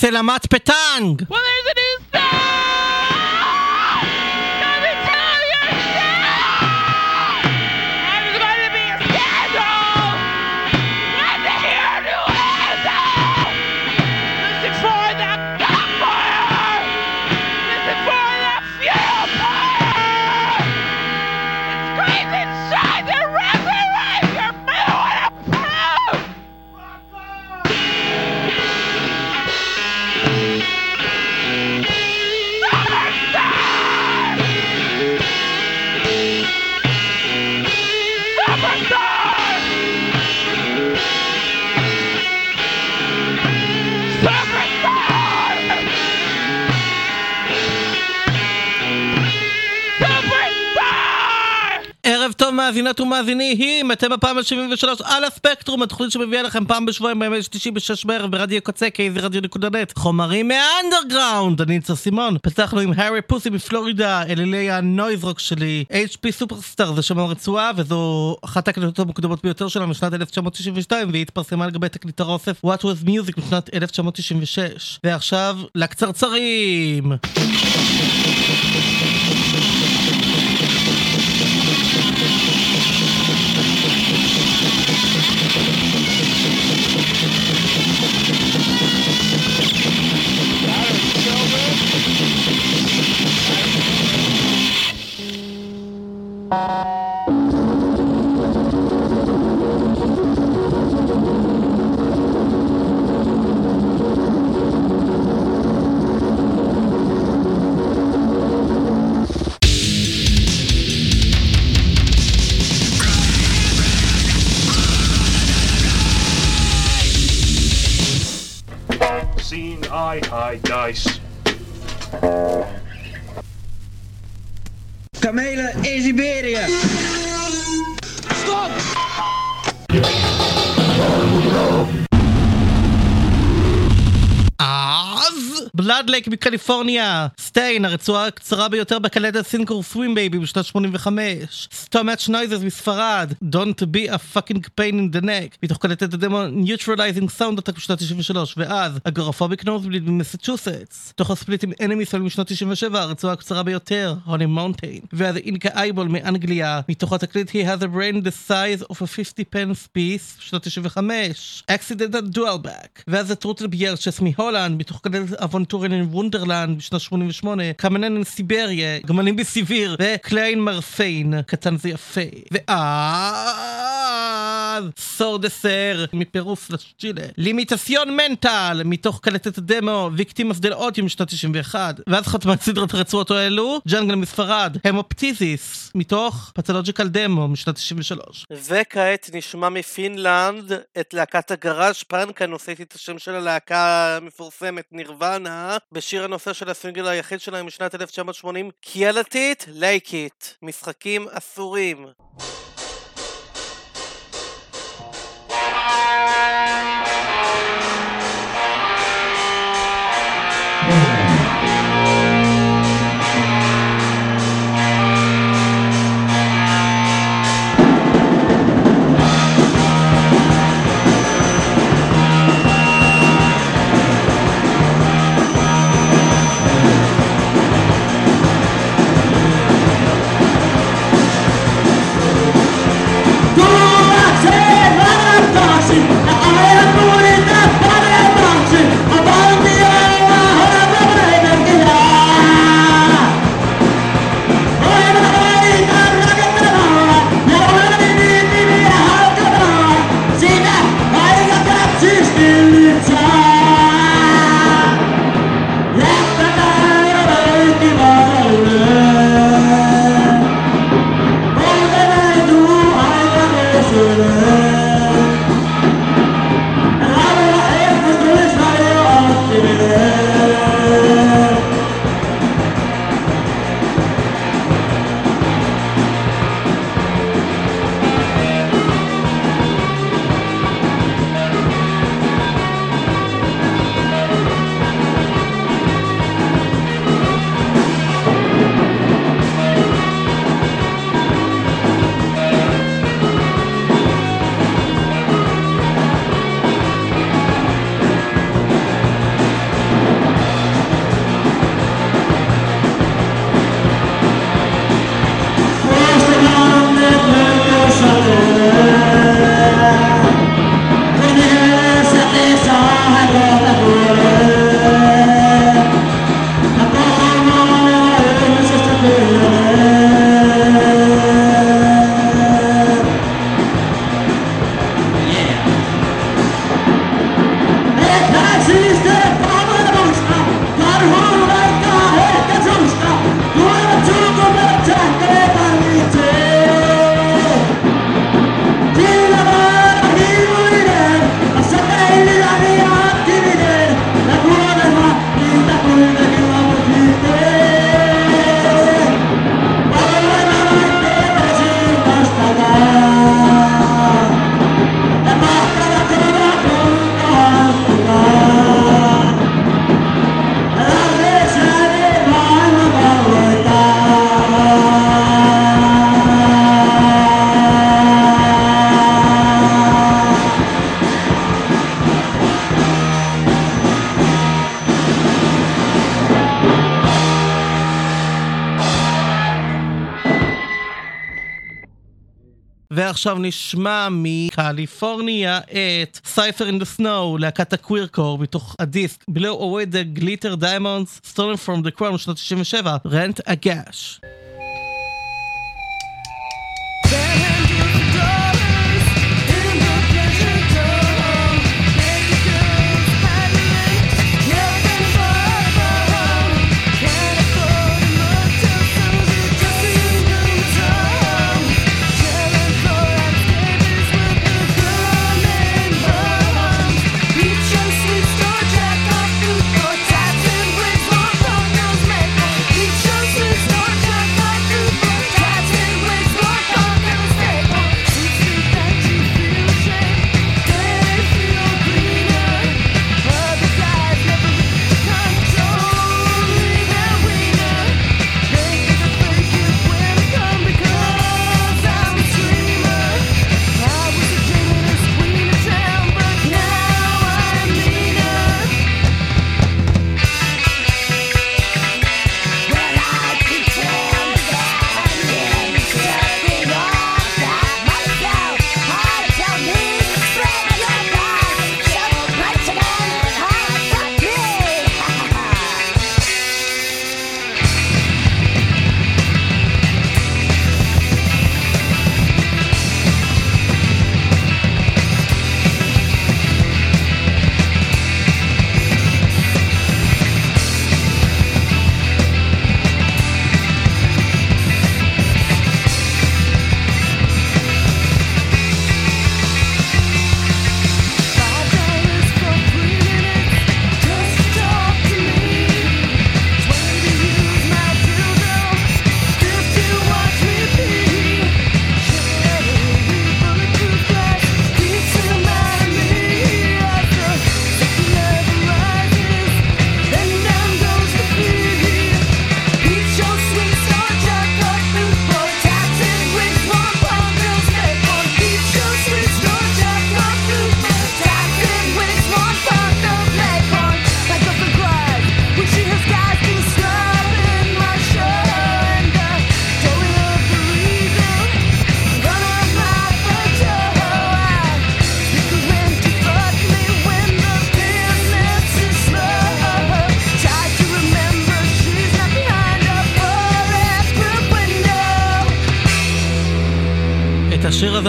סלמת פטנג! Well, there's a new מאזינות ומאזינים, אתם בפעם ה-73 על הספקטרום, התוכנית שמביאה לכם פעם בשבועיים בימי שלישי בשש בערב ברדיו קצה, KZ Radio נקודה net, חומרים מהאנדרגראונד, אני ניצן סימון, פתחנו עם Harry Pussy מפלורידה, אלילי ה noise rock שלי, HP Superstar זה שם הרצועה, וזו אחת ההקלטות המוקדמות ביותר שלה משנת 1992, והיא התפרסמה על גבי תקליט What was Music משנת 1996. ועכשיו, לקצרצרים! Seeing eye high dice. Kamelen in Siberië. Stop! בלאדלייק מקליפורניה, סטיין, הרצועה הקצרה ביותר בקלטת סינקור סווים בייבי בשנת 85, סטומאץ' נויזס מספרד, Don't be a fucking pain in the neck, מתוך קלטת הדמו Neutralizing Sound Attack בשנת 93, ואז הגרופוביק נוזבליד ממסצ'וסטס, תוך הספליט עם אנימיסל משנת 97, הרצועה הקצרה ביותר, הוני מונטיין, ואז אינקה אייבול מאנגליה, מתוך התקליט He has a brain the size of a 50 pence piece, בשנת 95, Accidental Dual Back, ואז הטרוטל ביירצ'ס מהולנד, מתוך קלטת אבונטורין אין וונדרלנד בשנת 88, קמנן אין סיבריה, גמלים בסיביר, וקליין מרפיין, קטן זה יפה. ואז סור דה סר מפירוס לצ'ילה, לימיטסיון מנטל, מתוך קלטת הדמו, ויקטימוס דל אוטיום משנת 91, ואז חתמה את סדרת הרצועות האלו, ג'אנגל מספרד, המופטיזיס, מתוך פתולוג'יקל דמו משנת 93. וכעת נשמע מפינלנד את להקת הגראז' פאנק הנושאת את השם של הלהקה המפורסמת נירוונה בשיר הנושא של הסינגל היחיד שלהם משנת 1980 קיאלטיט לייקית משחקים אסורים ועכשיו נשמע מקליפורניה את Cypher in the Snow, להקת הקוויר קור, מתוך הדיסק Below Away the Glitter Diamonds, Stolen from the Crown, שנות 97, Rent a Gash.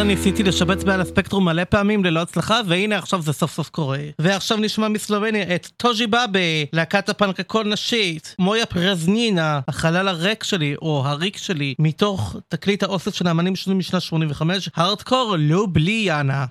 ניסיתי לשבץ מעל הספקטרום מלא פעמים ללא הצלחה, והנה עכשיו זה סוף סוף קורה. ועכשיו נשמע מסלובניה את טוז'י באבה, להקת הפאנק הכל נשית, מויה פרזנינה, החלל הריק שלי, או הריק שלי, מתוך תקליט האוסף של האמנים שונים משנת 85, הארדקור לובליאנה.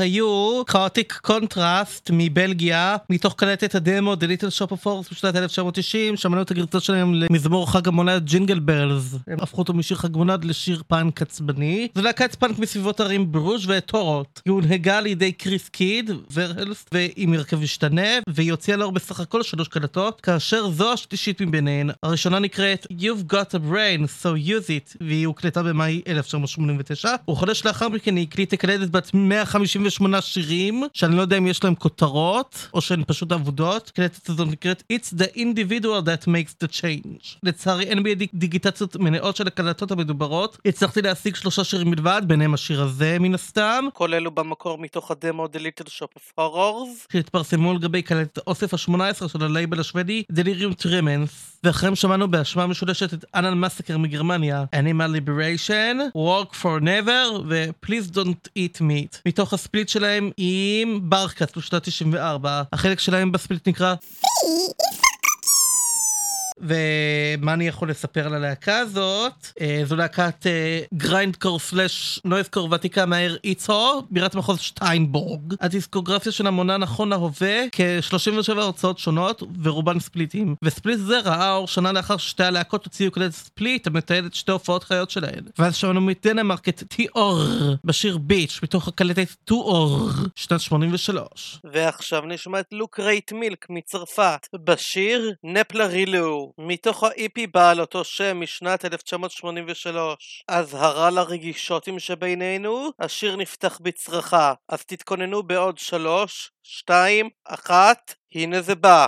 אלו היו קאוטיק קונטרסט מבלגיה, מתוך קלטת הדמו The Little Shop of Horrors בשנת 1990, שמענו את הגרסה שלהם למזמור חג המולד Jingle Bells. הם הפכו אותו משיר חג מולד לשיר פאנק עצבני. זו להקת פאנק מסביבות ערים ברוז' וטורות. היא הונהגה על ידי קריס קיד, ורהלס, ועם הרכב משתנה, והיא הוציאה לאור בסך הכל שלוש קלטות, כאשר זו השלישית מביניהן. הראשונה נקראת You've got a brain, so use it, והיא הוקלטה במאי 1989, וחודש לאחר מכן היא הקליטה קלטת בת 158 שירים, שאני לא יודע אם יש להם כותרות, או שהן פשוט אבודות. הקלטת הזאת נקראת It's the individual that makes the change. לצערי אין בידי דיגיטציות מלאות של הקלטות המדוברות. הצלחתי להשיג שלושה שירים בלבד, ביניהם השיר הזה מן הסתם. כל אלו במקור מתוך הדמו The Little Shop of Horrors, שהתפרסמו על גבי קלטת אוסף ה-18 של הלייבל השוודי Delirium Tremens. ואחריהם שמענו בהשמעה משולשת את אנן מסקר מגרמניה, Animal Liberation, Work for Never ו-Please Don't Eat Meat. מתוך הספליט שלהם עם ברקת בשנת 94. החלק שלהם בספליט נקרא ומה אני יכול לספר על הלהקה הזאת? אה, זו להקת גריינדקור סלאש נויזקור ותיקה מהעיר איצו, בירת מחוז שטיינבורג. הדיסקוגרפיה שלה מונה נכון להווה כ-37 הרצאות שונות ורובן ספליטים. וספליט זה ראה אור שנה לאחר ששתי הלהקות הוציאו קלט ספליט המתעד את שתי הופעות חיות שלהן. ואז שמענו מדנמרק את טי-אור בשיר ביץ' מתוך הקלטת טו-אור שנת 83. ועכשיו נשמע את לוק רייט מילק מצרפת בשיר נפלרילו. מתוך ה-EP בעל אותו שם משנת 1983. אזהרה לרגישוטים שבינינו, השיר נפתח בצרחה. אז תתכוננו בעוד שלוש, שתיים, אחת, הנה זה בא.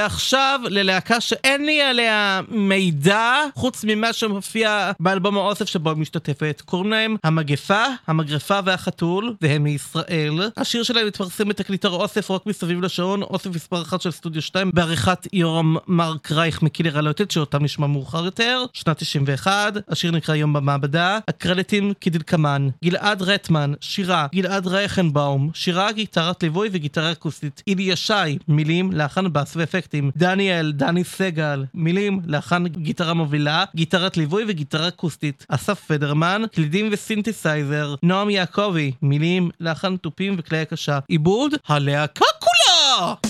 ועכשיו ללהקה שאין לי עליה מידע, חוץ ממה שמופיע באלבום האוסף שבו משתתפת. קוראים להם המגפה, המגרפה והחתול, והם מישראל. השיר שלהם התפרסם בתקליטור אוסף רוק מסביב לשעון, אוסף מספר אחת של סטודיו 2, בעריכת יורם מרק רייך מקילר הלוטט, שאותם נשמע מאוחר יותר, שנת 91. השיר נקרא יום במעבדה. הקרדיטים כדלקמן: גלעד רטמן, שירה, גלעד רייכנבאום, שירה, גיטרת ליווי וגיטרה אקוסטית. איליה שי, מילים, לחן בס ואפקטים. דניאל, דני סגל, מילים, לחן גיטרה מובילה, גיטרת ליווי וגיטרה אקוסטית. אסף פדרמן, קלידים וסינתסייזר. נועם יעקבי, מילים, לחן תופים וכלי הקשה. עיבוד, הלהקה כולה!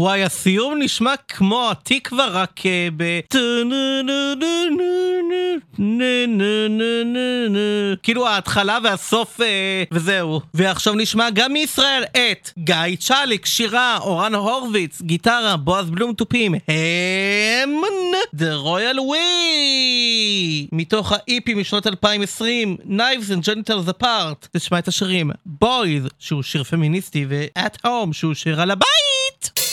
וואי, הסיום נשמע כמו התקווה, רק אה, ב... כאילו ההתחלה והסוף, אה, וזהו. ועכשיו נשמע גם מישראל את גיא צ'אליק, שירה, אורן הורוביץ, גיטרה, בועז בלום תופים, הם The Royal We! מתוך ה-EP משנות 2020, Knives and Genitals Apart, נשמע את השירים בויז, שהוא שיר פמיניסטי, ו-At Home, שהוא שיר על הבית!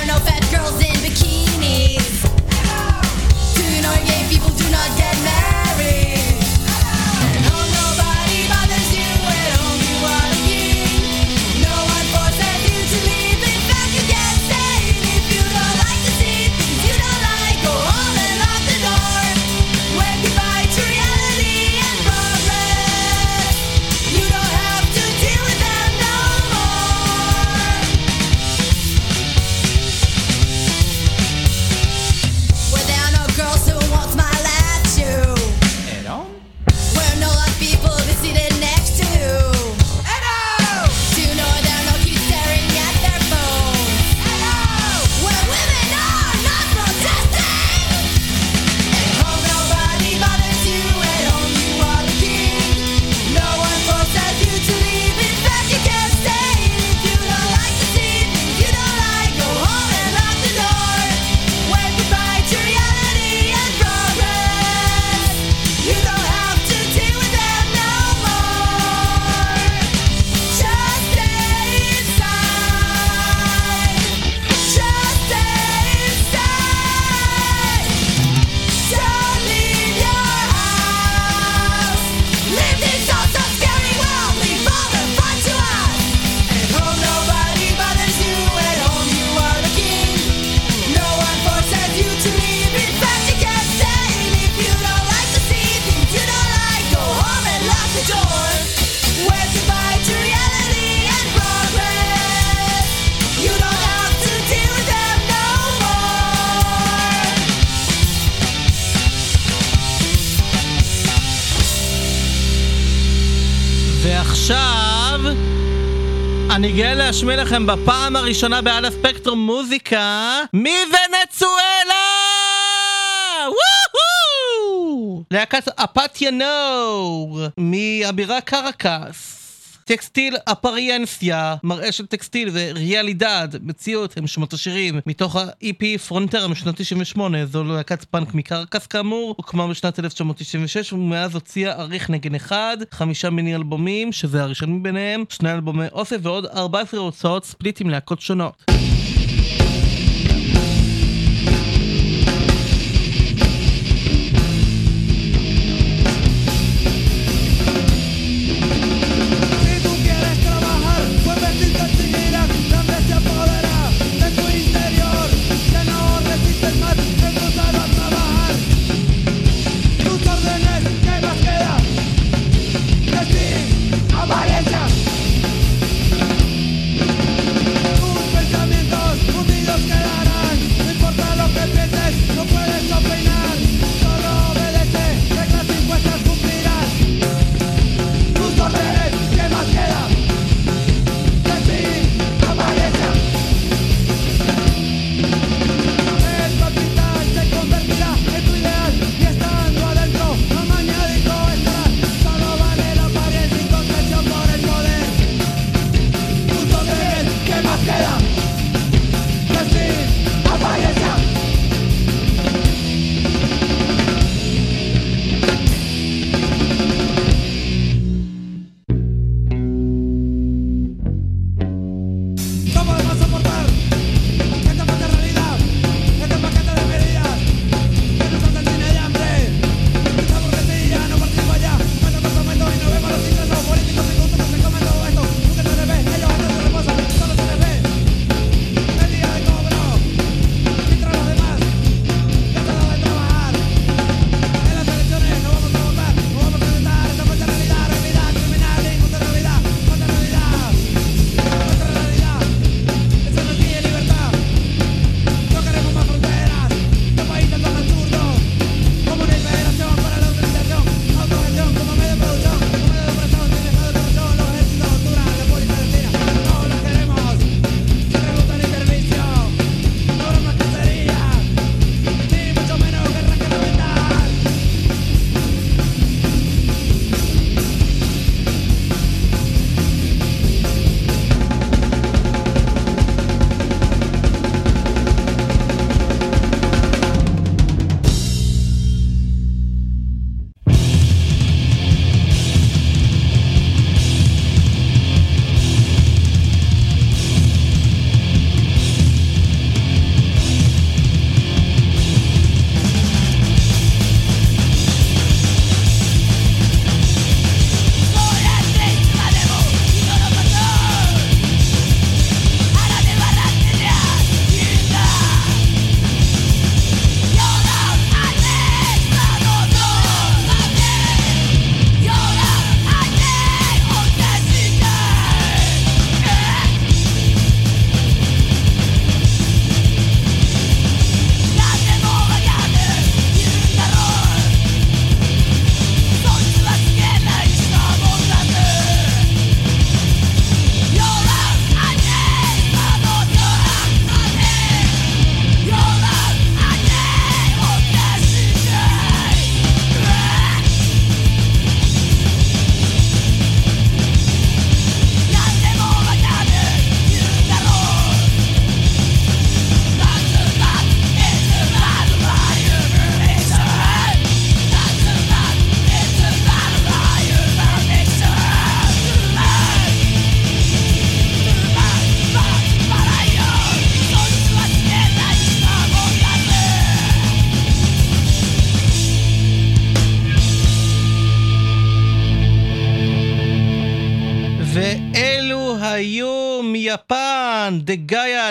are no fat girls in bikinis. ועכשיו אני גאה להשמיע לכם בפעם הראשונה בעל הספקטרום מוזיקה מוונצואלה! וואו! להקת אפתיה נור מהבירה קרקס טקסטיל אפריאנסיה, מראה של טקסטיל וריאלידד, מציאות, הם שמות השירים. מתוך ה-EP פרונטר משנת 98, זו לא להקת פאנק מקרקס כאמור, הוקמה בשנת 1996 ומאז הוציאה אריך נגן אחד, חמישה מיני אלבומים, שזה הראשון מביניהם, שני אלבומי אוסף ועוד 14 הוצאות ספליט עם להקות שונות.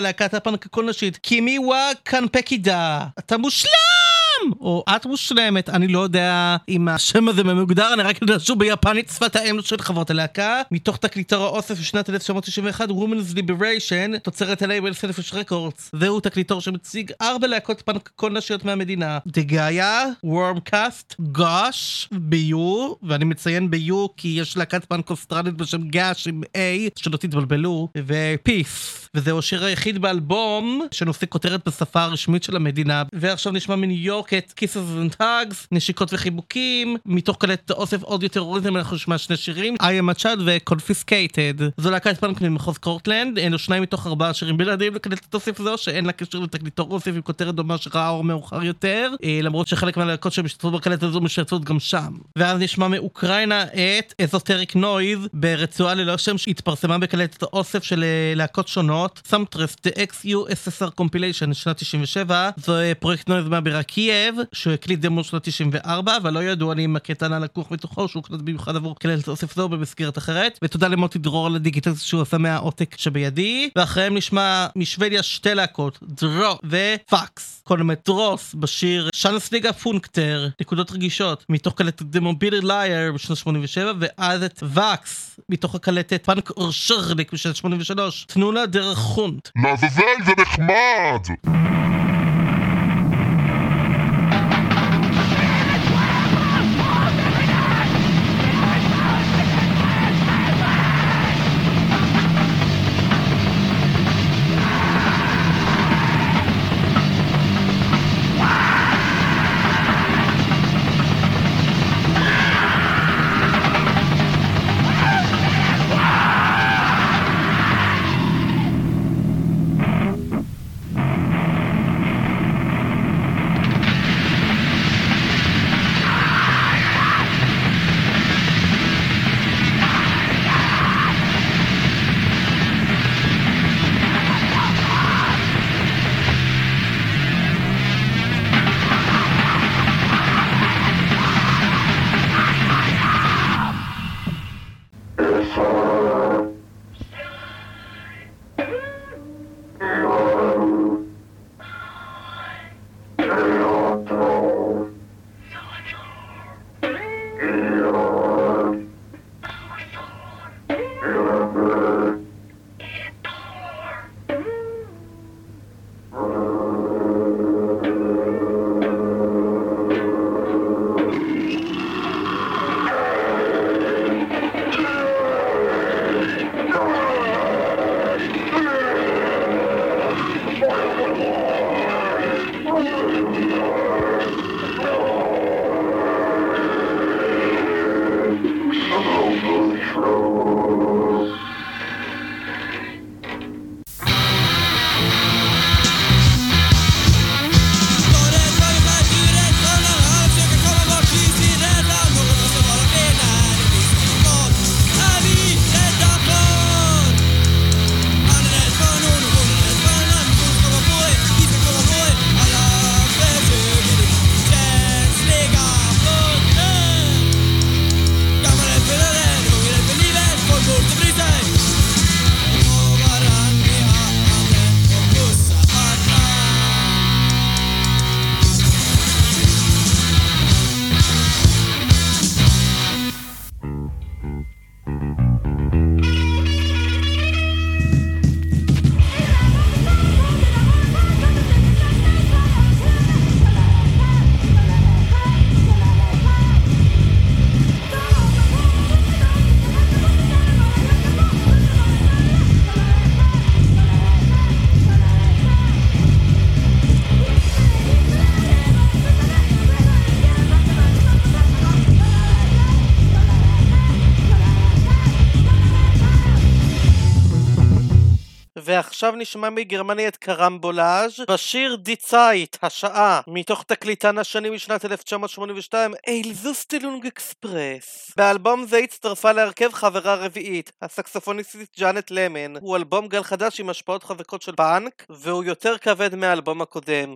להקת הפאנק הכל נשית, Kimi wa kanpeki da. אתה מושלם! או את מושלמת, אני לא יודע אם השם הזה מוגדר, אני רק יודע שהוא ביפנית שפת האם של חברות הלהקה. מתוך תקליטור האוסף בשנת 1991, Women's Liberation, תוצרת הלייבל סלפש רקורדס. זהו תקליטור שמציג ארבע להקות פאנק כל נשיות מהמדינה. דה גאיה, וורמקאסט, Gush, ב-U, ואני מציין ב-U כי יש להקת פאנק אוסטרלית בשם גאש עם A, שלא תתבלבלו, ופיס. וזהו השיר היחיד באלבום שנושא כותרת בשפה הרשמית של המדינה. ועכשיו נשמע מניו יורק את Kisses and Hugs, נשיקות וחיבוקים, מתוך קלטת האוסף עוד יותר רוריזם אנחנו נשמע שני שירים, I am a child ו-Confiscated. זו להקת פאנק ממחוז קורטלנד, אלו שניים מתוך ארבעה שירים בלעדיים לקלטת האוסף זו, שאין לה קשר לתקליטור אוסף עם כותרת דומה שראה אור מאוחר יותר, אה, למרות שחלק מהלהקות שמשתתפות בקלטת הזו משתתפות גם שם. ואז נשמע מאוקראינה את Esoteric Noise, ברצועה ללא שם שהתפרסמה בקלטת האוסף של אה, להקות שונות, סאמטרס, The XUSSR Compilation, שנת 97, זו אה, פרויקט noise מהבירה קייב, שהוא הקליט דמו שנת 94, אבל לא ידוע לי אם הנ"ל לקוח מתוכו, שהוא קלט במיוחד עבור קלטת האוסף זו במסגרת אחרת. ותודה למוטי דרור על הדיגיטציה שהוא עשה מהעותק שבידי. ואחריהם נשמע משוודיה שתי להקות, דרו ופקס. קודם את דרוס בשיר שאנסליגה פונקטר, נקודות רגישות, מתוך קלטת דמובילי לייר בשנת 87, ואז את וקס, מתוך הקלטת פאנק אורשרליק בשנת 83, תנונה דרך חונט. לעזאזל זה נחמד! Oh, my God. ועכשיו נשמע מגרמניה את קרמבולאז' בשיר Die Zeit, השעה, מתוך תקליטן השני משנת 1982, Eilzustellung Exprès. באלבום זה הצטרפה להרכב חברה רביעית, הסקסופוניסטית ג'אנט למן. הוא אלבום גל חדש עם השפעות חזקות של פאנק, והוא יותר כבד מהאלבום הקודם.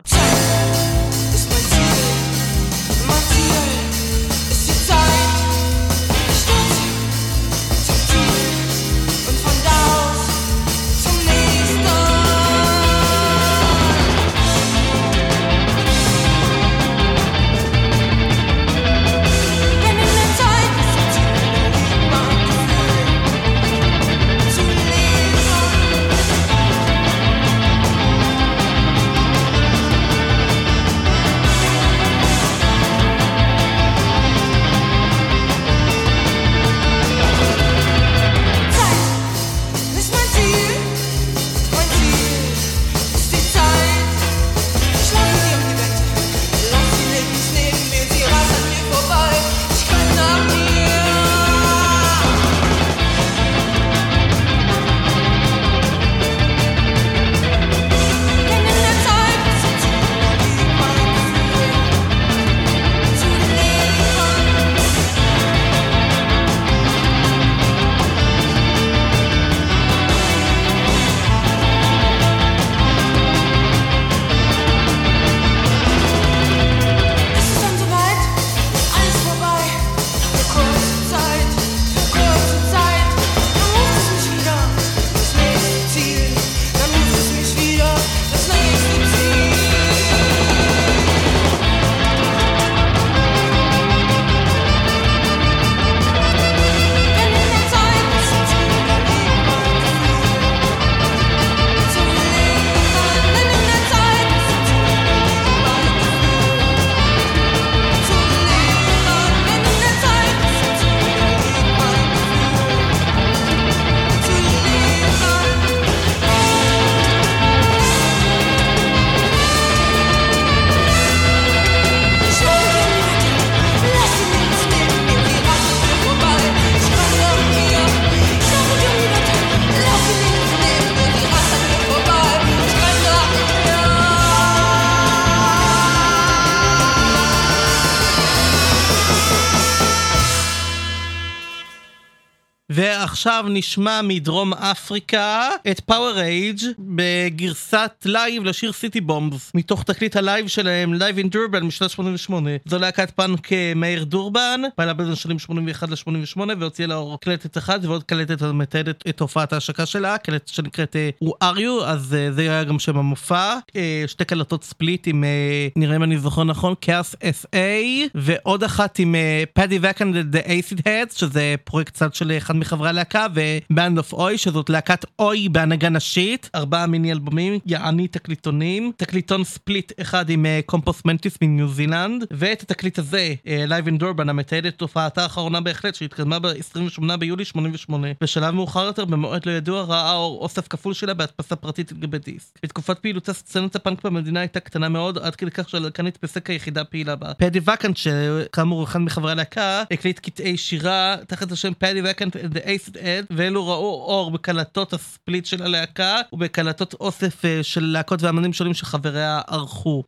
ועכשיו נשמע מדרום אפריקה את פאוור אייג' בגרסת לייב לשיר City Bombs, מתוך תקליט הלייב שלהם, Live in Durban משנת 88. זו להקת פאנק אה, מאיר דורבן, פעלה בין השנים 81 ל-88 והוציאה לאור קלטת אחת ועוד קלטת המתעדת את הופעת ההשקה שלה, קלטת שנקראת אה, Who are you, אז אה, זה היה גם שם המופע. אה, שתי קלטות split עם, אה, נראה אם אני זוכר נכון, כאוס SA, ועוד אחת עם פאדי וקן The Acid Heads, שזה פרויקט צד של אחד מחברי הלהקה, ו-Band of Oi, שזאת להקת אוי בהנהגה נשית, ארבעה מיני אלבומים, יעני תקליטונים, תקליטון split אחד עם קומפוס מנטיס מניו זילנד, ואת התקליט הזה, Live in Durban, המתעד את הופעתה האחרונה בהחלט, שהתקיימה ב-28 ביולי 88. בשלב מאוחר יותר, במועד לא ידוע, ראה אור אוסף כפול שלה בהדפסה פרטית על גבי דיסק. בתקופת פעילותה סצנת הפאנק במדינה הייתה קטנה מאוד, עד כדי כך שהלהקה נתפסה כיחידה פעילה בה. פדי וקנט, שכאמור אחד מחברי הלהקה, הקליט קטעי שירה תחת השם פדי וקנט The Acid Heads, ואלו ראו אור בקלטות ה split של הלהקה, ובקלטות אוסף אה, של להקות ואמנים שונים שחבריה ערכו.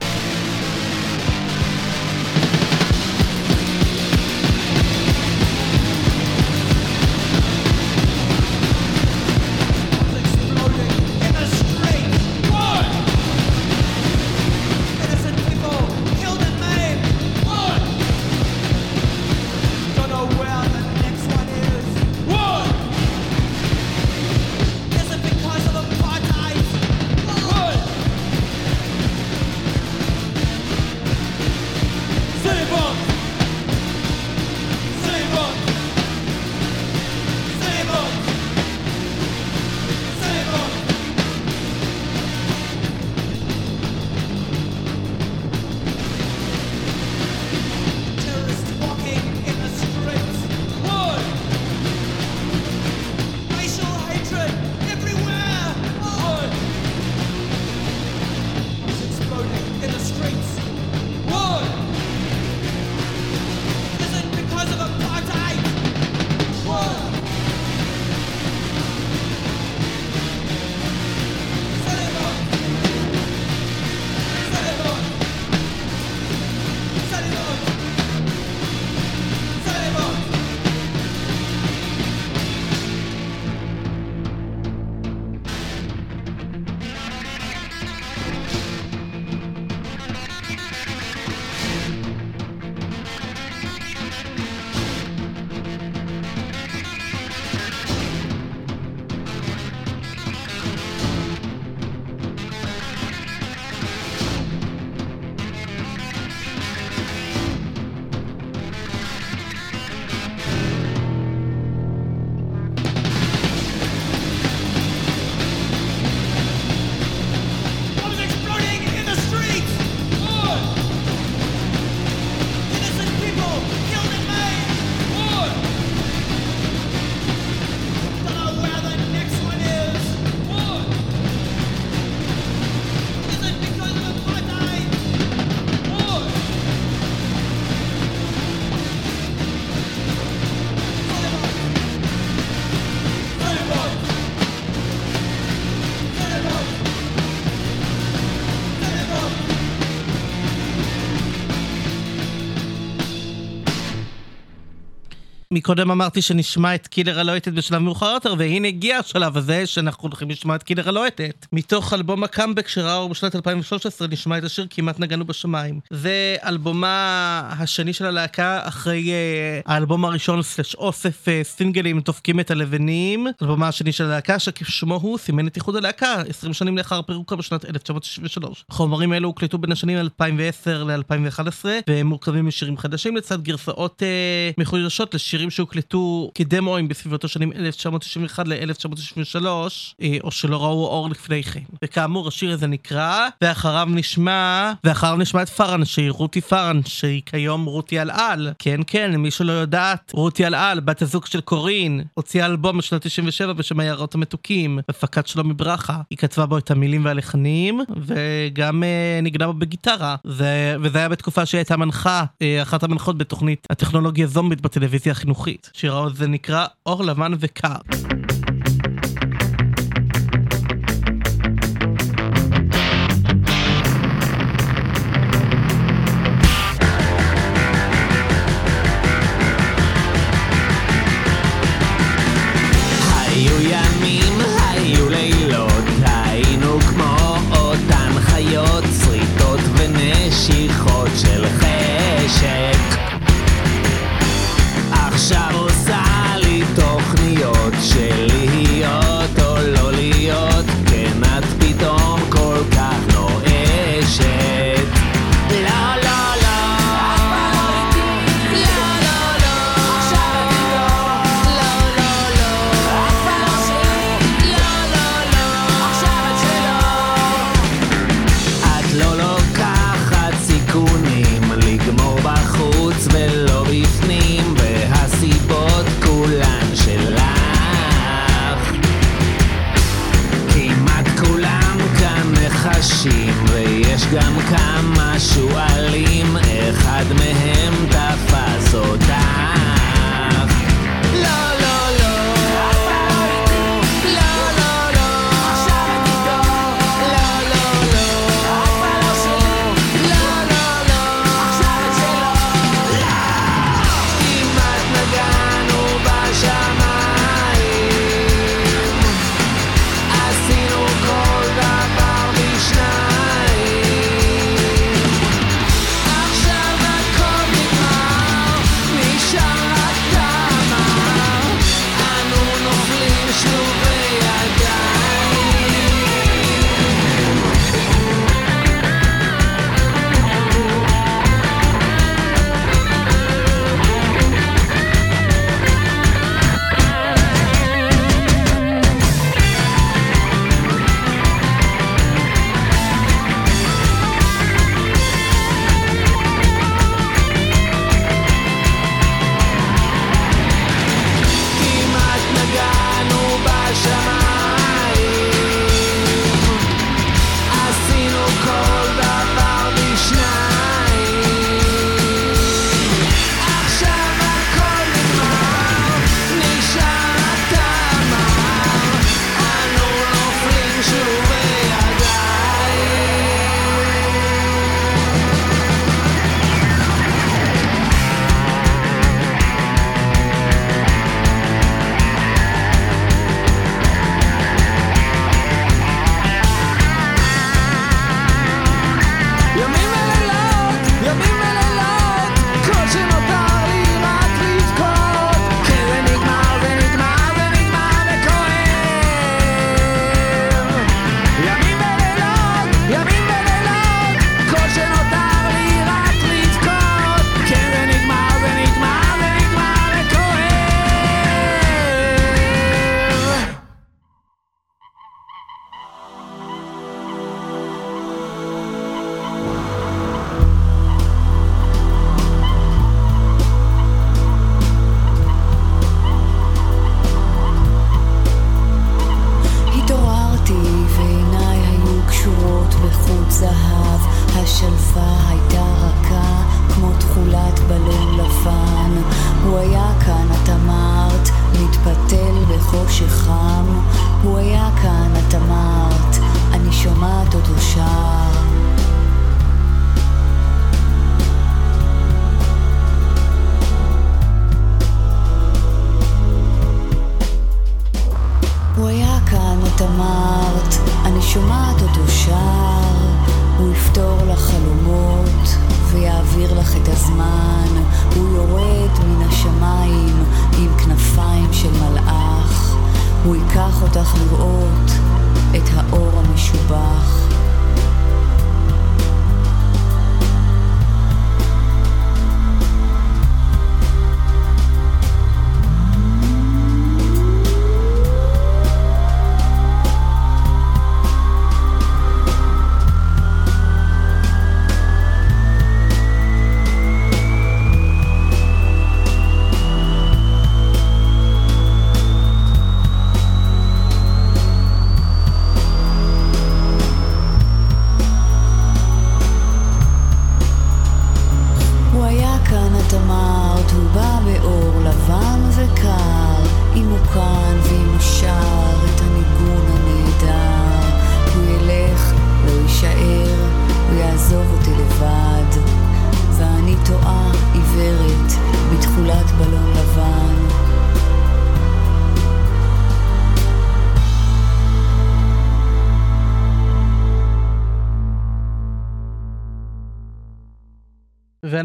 מקודם אמרתי שנשמע את קילר הלוהטת בשלב מאוחר יותר, והנה הגיע השלב הזה שאנחנו הולכים לשמוע את קילר הלוהטת. מתוך אלבום הקאמבק שראה אור בשנת 2013 נשמע את השיר כמעט נגענו בשמיים. זה אלבומה השני של הלהקה אחרי uh, האלבום הראשון סלש אוסף uh, סינגלים דופקים את הלבנים. אלבומה השני של הלהקה שכשמו הוא סימן את איחוד הלהקה 20 שנים לאחר פירוקה בשנת 1963. חומרים אלו הוקלטו בין השנים 2010 ל-2011 והם מורכבים משירים חדשים לצד גרסאות uh, מחודשות לשירים שהוקלטו כדמואים בסביבות השנים 1991 ל-1993 או שלא ראו אור לפני כן. וכאמור השיר הזה נקרא ואחריו נשמע ואחריו נשמע את פארן שהיא רותי פארן שהיא כיום רותי אלעל כן כן למי שלא יודעת רותי אלעל בת הזוג של קורין הוציאה אלבום בשנת 97 בשם היערות המתוקים הפקת שלומי ברכה היא כתבה בו את המילים והלחנים וגם אה, נגנה בו בגיטרה. זה, וזה היה בתקופה שהיא הייתה מנחה אה, אחת המנחות בתוכנית הטכנולוגיה זומבית בטלוויזיה החינוכית שיר העוז זה נקרא אור לבן וקר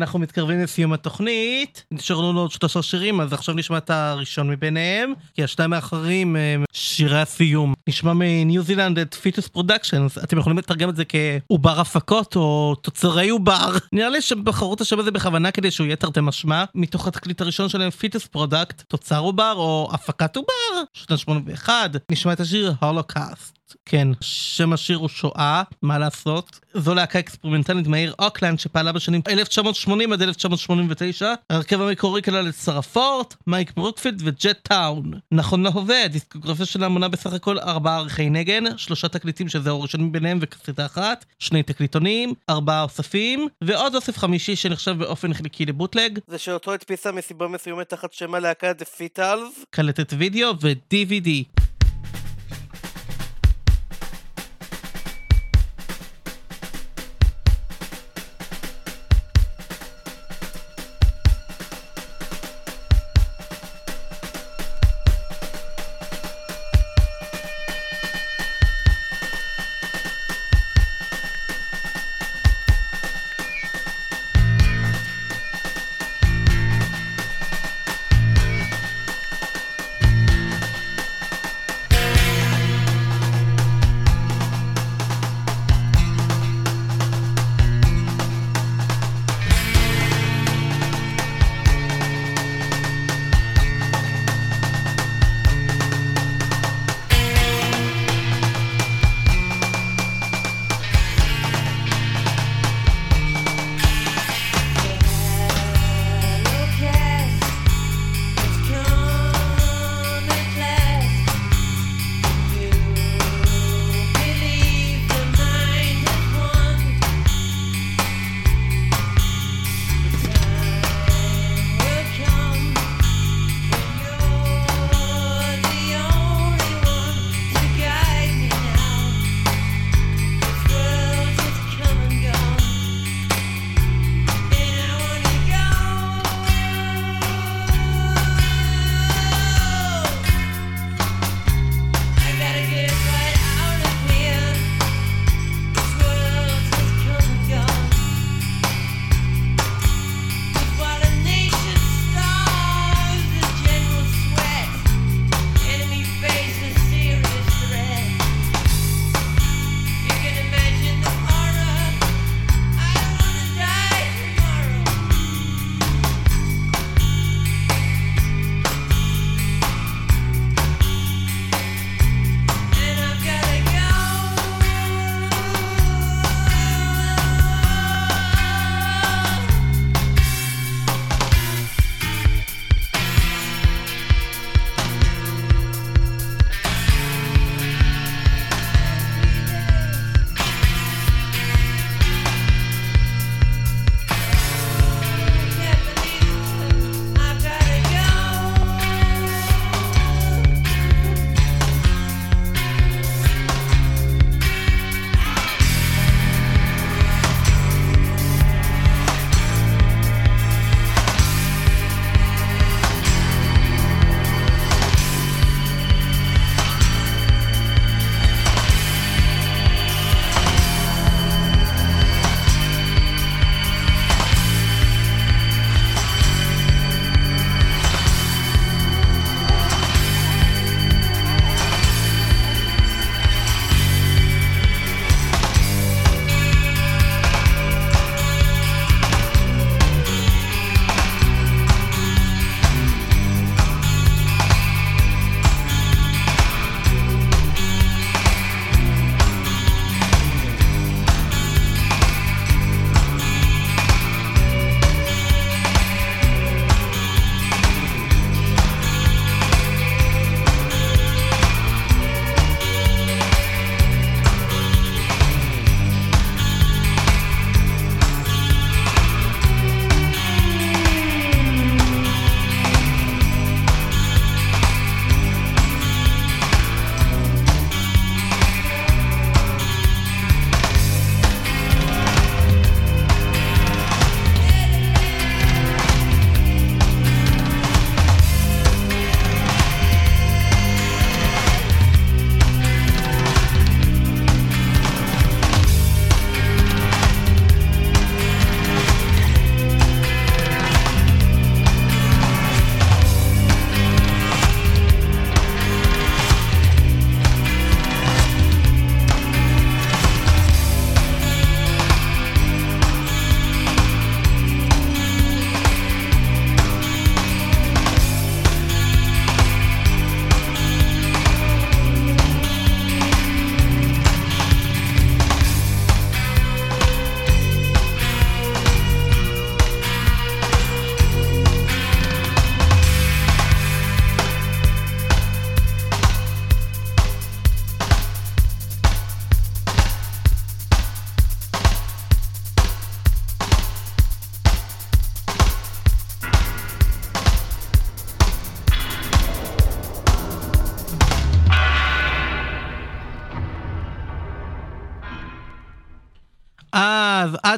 ואנחנו מתקרבים לסיום התוכנית. נשארו לנו עוד שלושה שירים, אז עכשיו נשמע את הראשון מביניהם, כי השניים האחרים הם שירי הסיום. נשמע מניו זילנד את Fetus Productions, אתם יכולים לתרגם את זה כעובר הפקות או תוצרי עובר. נראה לי שהם בחרו את השם הזה בכוונה כדי שהוא יהיה תרתי משמע, מתוך התקליט הראשון שלהם Fetus Product, תוצר עובר או הפקת עובר, שנת 81. נשמע את השיר Holocaust. כן, שם השיר הוא שואה, מה לעשות? זו להקה אקספרימנטלית מהעיר אוקלנד שפעלה בשנים 1980 עד 1989. ההרכב המקורי כלל את שרה פורט, מייק ברוקפילד וג'ט טאון. נכון להווה, הדיסקוגרפיה שלה מונה בסך הכל ארבעה אריכי נגן, שלושה תקליטים שזהו הראשון מביניהם וקסטה אחת, שני תקליטונים, ארבעה אוספים, ועוד אוסף חמישי שנחשב באופן חלקי לבוטלג. זה שאותו הדפיסה מסיבה מסוימת תחת שם הלהקה The Fitals, קלטת וידאו ו-DVD.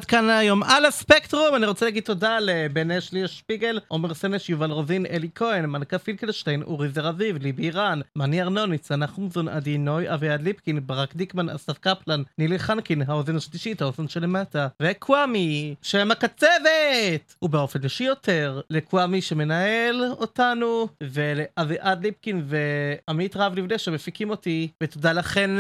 עד כאן היום על הספקטרום, אני רוצה להגיד תודה לבן אש, ליה שפיגל, עומר סנש, יובל רוזין, אלי כהן, מלכה פינקלשטיין, אורי זר אביב, ליבי אירן, מני ארנון, ניצנה חומזון, עדי נוי, אביעד ליפקין, ברק דיקמן, אסף קפלן, נילי חנקין, האוזן השלישית, האוזן שלמטה, וקוואמי, שם הקצבת! ובאופן אישי יותר, לקוואמי שמנהל אותנו, ולאביעד ליפקין ועמית רב לבנה שמפיקים אותי, ותודה לכם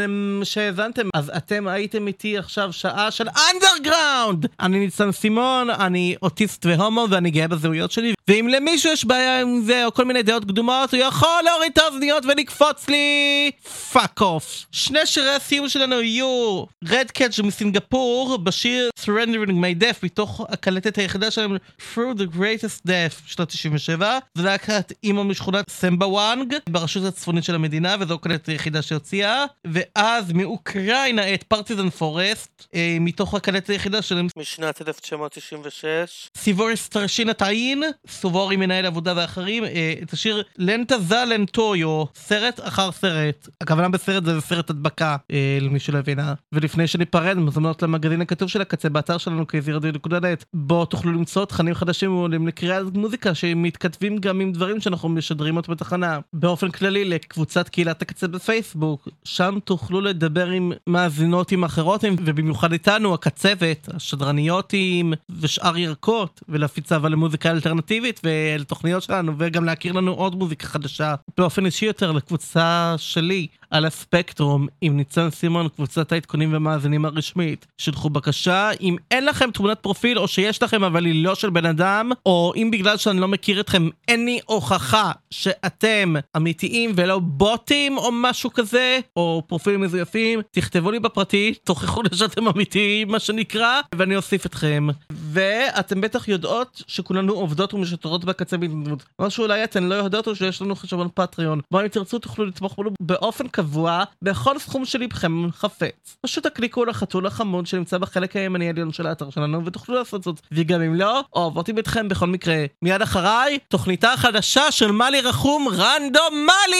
שהאזנתם. אז אתם הייתם איתי עכשיו שעה של אנדרגראונד! אני ניצן סימון, אני אוטיסט והומו ואני גאה בזהויות שלי, ואם למישהו יש בעיה עם זה או כל מיני דעות קדומות, הוא יכול להוריד את האוזניות ולקפוץ לי. Fuck off. שני שירי הסיום שלנו יהיו רד קאץ' מסינגפור בשיר Surrendering My Death מתוך הקלטת היחידה שלהם Through the Greatest Death שנת 97 זה להקת אימו משכונת סמבה וואנג ברשות הצפונית של המדינה וזו הקלטת היחידה שהוציאה. ואז מאוקראינה את פרטיזן פורסט אה, מתוך הקלטת היחידה שלהם משנת 1996 סיבורי סטרשינה טאין סובורי מנהל עבודה ואחרים אה, את השיר לנטה זלן טויו סרט אחר סרט. הכוונה בסרט זה סרט הדבקה אה, למי שלא הבינה ולפני שניפרד מזמנות למגזין הכתוב של הקצה באתר שלנו kzradio.net בו תוכלו למצוא תכנים חדשים ועולים לקריאת מוזיקה שמתכתבים גם עם דברים שאנחנו משדרים אותם בתחנה. באופן כללי לקבוצת קהילת הקצה בפייסבוק שם תוכלו לדבר עם מאזינות עם אחרות ובמיוחד איתנו הקצבת השדרניות עם ושאר ירקות ולהפיץ אהבה למוזיקה אלטרנטיבית ולתוכניות שלנו וגם להכיר לנו עוד מוזיקה חדשה באופן אישי יותר לקבוצה שלי על הספקטרום עם ניצן סימון קבוצת העדכונים ומאזינים הרשמית. שלחו בקשה אם אין לכם תמונת פרופיל או שיש לכם אבל היא לא של בן אדם או אם בגלל שאני לא מכיר אתכם אין לי הוכחה שאתם אמיתיים ולא בוטים או משהו כזה או פרופילים מזויפים תכתבו לי בפרטי תוכיחו לי שאתם אמיתיים מה שנקרא ואני אוסיף אתכם. ואתם בטח יודעות שכולנו עובדות ומשתרות בקצה בהתנדבות מה שאולי אתן לא יודעות הוא שיש לנו חשבון פטריון. בו אם תרצו תוכלו לתמוך בנו באופן קבוע בכל סכום שלבכם חפץ. פשוט תקליקו לחתול החמוד שנמצא בחלק הימני העליון של האתר שלנו ותוכלו לעשות זאת. וגם אם לא אוהבות איתכם בכל מקרה. מיד אחריי תוכניתה החדשה של מאלי רחום רנדומלי!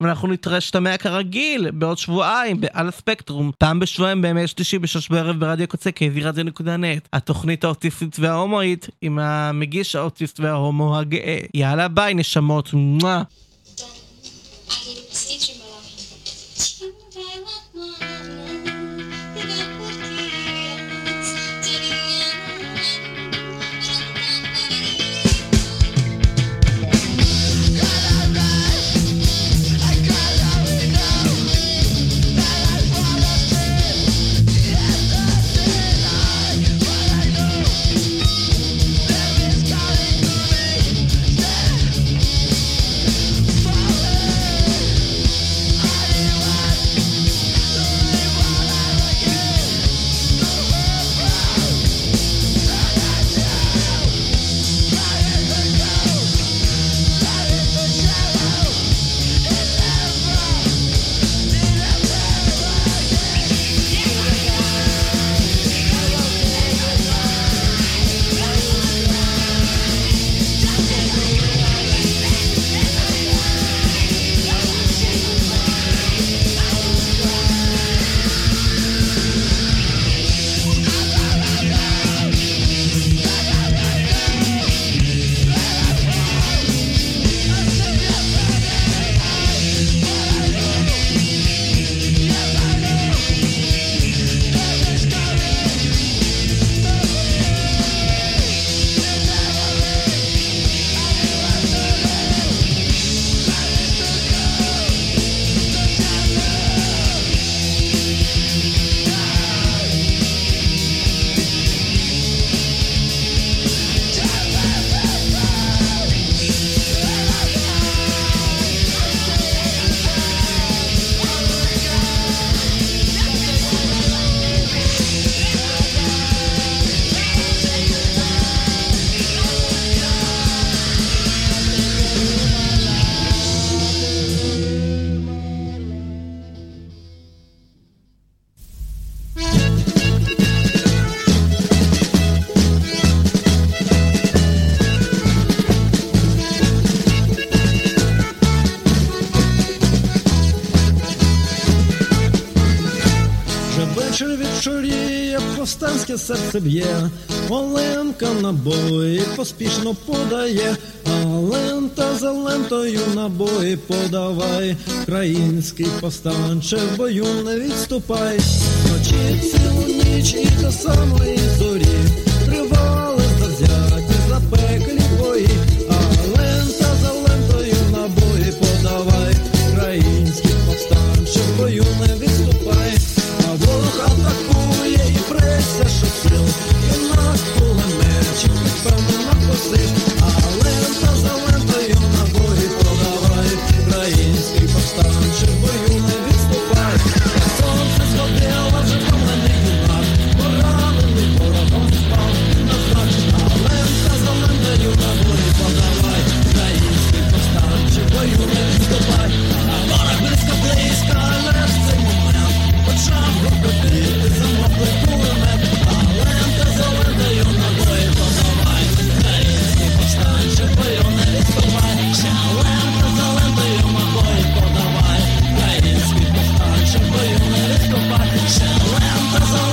ואנחנו נתראה שתמע כרגיל בעוד שבועיים בעל הספקטרום. פעם בשבועיים בימי שלישי בשש בערב ברדיו קוצה kzradio.net התוכנית האוטיסטית וההומואית עם המגיש האוטיסט וההומו הגאה. יאללה ביי נשמות. מואה серце б'є, Оленка набої поспішно подає, а лента за лентою набої подавай, Український повстанче в бою не відступай, Ночі цілу ніч і до самої зорі, сусід, а за лентою на боги подавають український повстанче в бою не відступай, Сонце сходило вже поранений юнак, поранений ворогом спав на а лента за лентою на боги подавай, український повстанче в бою не відступай, а ворог близько близько, але в цей момент почав робити замовлив кулемет. Shall end the song.